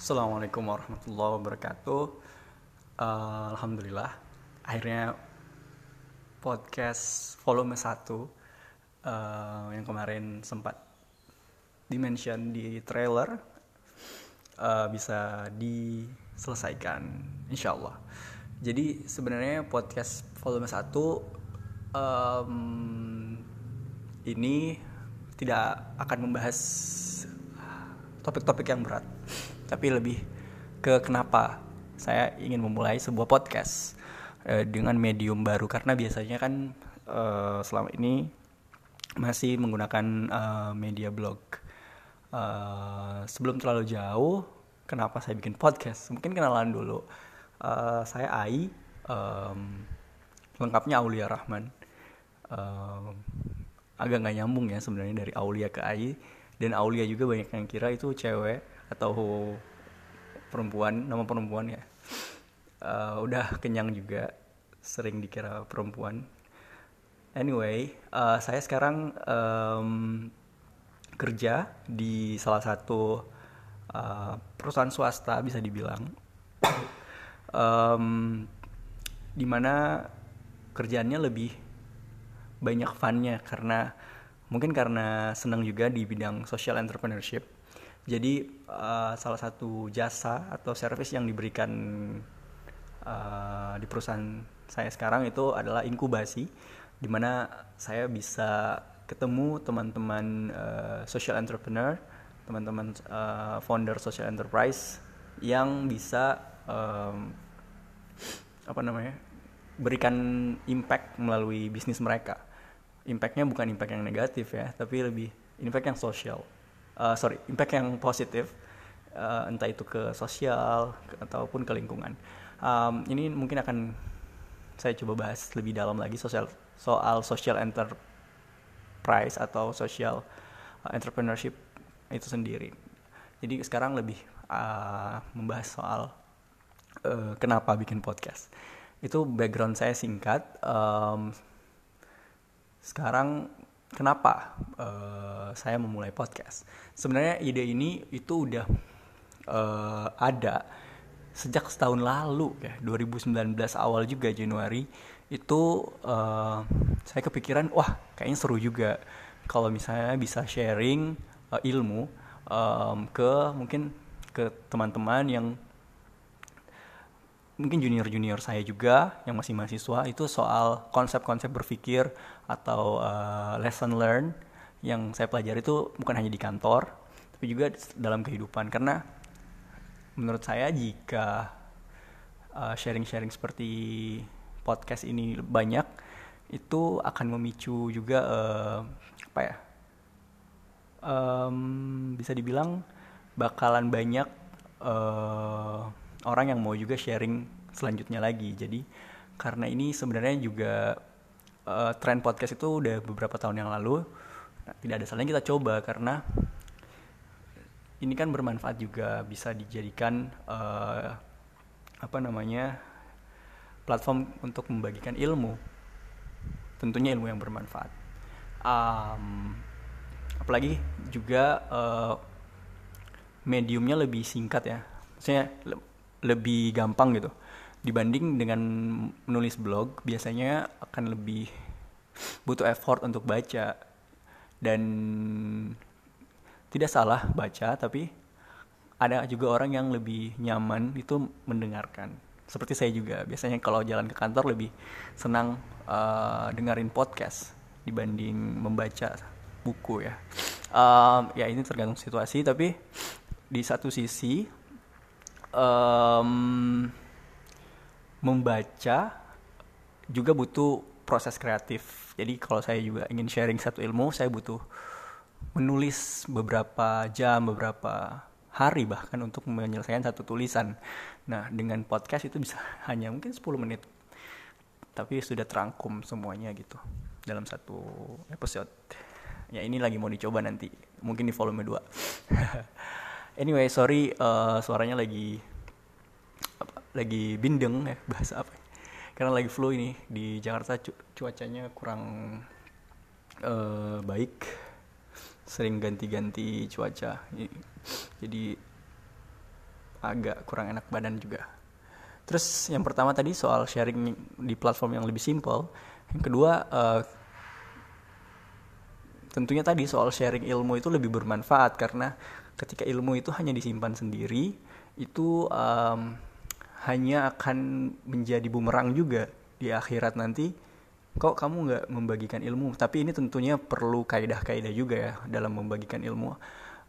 Assalamualaikum warahmatullahi wabarakatuh. Uh, Alhamdulillah, akhirnya podcast volume 1 uh, yang kemarin sempat dimention di trailer uh, bisa diselesaikan, insya Allah. Jadi sebenarnya podcast volume 1 um, ini tidak akan membahas topik-topik yang berat tapi lebih ke kenapa saya ingin memulai sebuah podcast uh, dengan medium baru karena biasanya kan uh, selama ini masih menggunakan uh, media blog. Uh, sebelum terlalu jauh, kenapa saya bikin podcast? Mungkin kenalan dulu. Uh, saya Ai, um, lengkapnya Aulia Rahman. Uh, agak nggak nyambung ya sebenarnya dari Aulia ke Ai dan Aulia juga banyak yang kira itu cewek atau perempuan nama perempuan ya. Uh, udah kenyang juga sering dikira perempuan. Anyway uh, saya sekarang um, kerja di salah satu uh, perusahaan swasta bisa dibilang. Um, di mana kerjaannya lebih banyak funnya karena mungkin karena senang juga di bidang social entrepreneurship jadi uh, salah satu jasa atau service yang diberikan uh, di perusahaan saya sekarang itu adalah inkubasi, di mana saya bisa ketemu teman-teman uh, social entrepreneur, teman-teman uh, founder social enterprise yang bisa um, apa namanya berikan impact melalui bisnis mereka. Impactnya bukan impact yang negatif ya, tapi lebih impact yang sosial uh, sorry impact yang positif uh, entah itu ke sosial ke, ataupun ke lingkungan. Um, ini mungkin akan saya coba bahas lebih dalam lagi sosial soal social enterprise atau social uh, entrepreneurship itu sendiri. Jadi sekarang lebih uh, membahas soal uh, kenapa bikin podcast. Itu background saya singkat. Um, sekarang kenapa uh, saya memulai podcast. Sebenarnya ide ini itu udah uh, ada sejak setahun lalu ya 2019 awal juga Januari itu uh, saya kepikiran wah kayaknya seru juga kalau misalnya bisa sharing uh, ilmu um, ke mungkin ke teman-teman yang mungkin junior-junior saya juga yang masih mahasiswa itu soal konsep-konsep berpikir atau uh, lesson learn yang saya pelajari itu bukan hanya di kantor tapi juga dalam kehidupan. Karena menurut saya jika uh, sharing-sharing seperti podcast ini banyak itu akan memicu juga uh, apa ya um, bisa dibilang bakalan banyak uh, orang yang mau juga sharing selanjutnya lagi. Jadi karena ini sebenarnya juga uh, tren podcast itu udah beberapa tahun yang lalu. Nah, tidak ada salahnya kita coba karena ini kan bermanfaat juga bisa dijadikan uh, apa namanya platform untuk membagikan ilmu. Tentunya ilmu yang bermanfaat. Um, apalagi juga uh, mediumnya lebih singkat ya. Maksudnya lebih gampang gitu. Dibanding dengan menulis blog biasanya akan lebih butuh effort untuk baca. Dan tidak salah baca tapi ada juga orang yang lebih nyaman itu mendengarkan. Seperti saya juga biasanya kalau jalan ke kantor lebih senang uh, dengerin podcast dibanding membaca buku ya. Um, ya ini tergantung situasi tapi di satu sisi um, membaca juga butuh proses kreatif. Jadi kalau saya juga ingin sharing satu ilmu, saya butuh menulis beberapa jam, beberapa hari bahkan untuk menyelesaikan satu tulisan. Nah, dengan podcast itu bisa hanya mungkin 10 menit. Tapi sudah terangkum semuanya gitu dalam satu episode. Ya ini lagi mau dicoba nanti, mungkin di volume 2. anyway sorry uh, suaranya lagi apa, lagi bindeng ya bahasa apa ya? karena lagi flu ini di Jakarta cu cuacanya kurang uh, baik. Sering ganti-ganti cuaca. Jadi agak kurang enak badan juga. Terus yang pertama tadi soal sharing di platform yang lebih simple. Yang kedua uh, tentunya tadi soal sharing ilmu itu lebih bermanfaat karena ketika ilmu itu hanya disimpan sendiri itu um, hanya akan menjadi bumerang juga di akhirat nanti. Kok kamu nggak membagikan ilmu? Tapi ini tentunya perlu kaidah-kaidah juga ya dalam membagikan ilmu.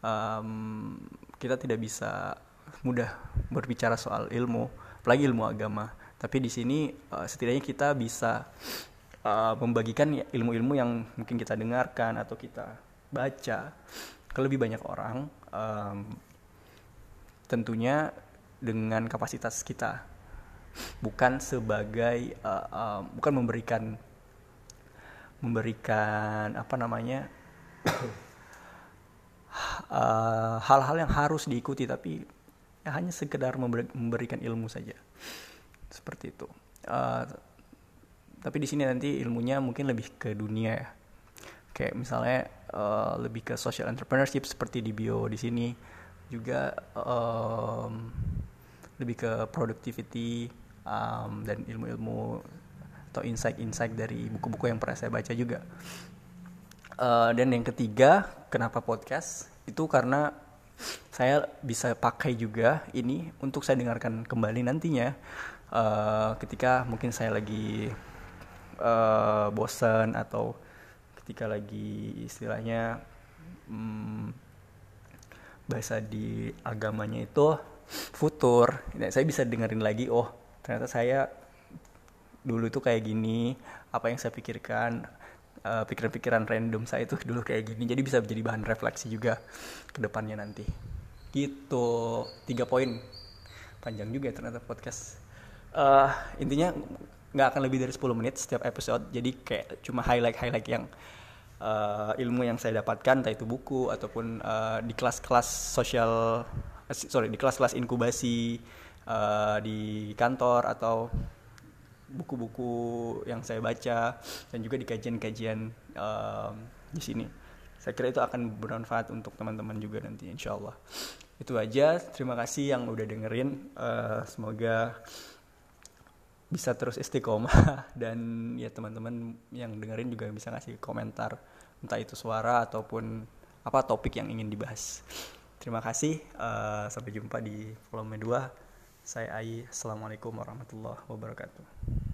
Um, kita tidak bisa mudah berbicara soal ilmu apalagi ilmu agama. Tapi di sini uh, setidaknya kita bisa uh, membagikan ilmu-ilmu yang mungkin kita dengarkan atau kita baca ke lebih banyak orang um, tentunya dengan kapasitas kita. Bukan sebagai uh, uh, bukan memberikan memberikan apa namanya hal-hal uh, yang harus diikuti tapi ya hanya sekedar memberikan ilmu saja. Seperti itu. Uh, tapi di sini nanti ilmunya mungkin lebih ke dunia ya. Kayak misalnya uh, lebih ke social entrepreneurship seperti di bio di sini. Juga um, lebih ke productivity um, dan ilmu-ilmu atau insight-insight dari buku-buku yang pernah saya baca juga. Uh, dan yang ketiga kenapa podcast? Itu karena saya bisa pakai juga ini untuk saya dengarkan kembali nantinya. Uh, ketika mungkin saya lagi uh, bosan atau ketika lagi istilahnya hmm, bahasa di agamanya itu futur. Nah, saya bisa dengerin lagi oh ternyata saya dulu itu kayak gini apa yang saya pikirkan uh, pikiran-pikiran random saya itu dulu kayak gini jadi bisa menjadi bahan refleksi juga ke depannya nanti. Gitu tiga poin. Panjang juga ya ternyata podcast. Uh, intinya nggak akan lebih dari 10 menit setiap episode. Jadi kayak cuma highlight highlight yang uh, ilmu yang saya dapatkan entah itu buku ataupun uh, di kelas-kelas sosial sorry di kelas-kelas inkubasi uh, di kantor atau buku-buku yang saya baca dan juga di kajian-kajian uh, di sini. Saya kira itu akan bermanfaat untuk teman-teman juga nanti insya Allah. Itu aja. Terima kasih yang udah dengerin. Uh, semoga bisa terus istiqomah dan ya teman-teman yang dengerin juga bisa ngasih komentar entah itu suara ataupun apa topik yang ingin dibahas. Terima kasih uh, sampai jumpa di volume 2. Saya Ai. Assalamualaikum warahmatullahi wabarakatuh.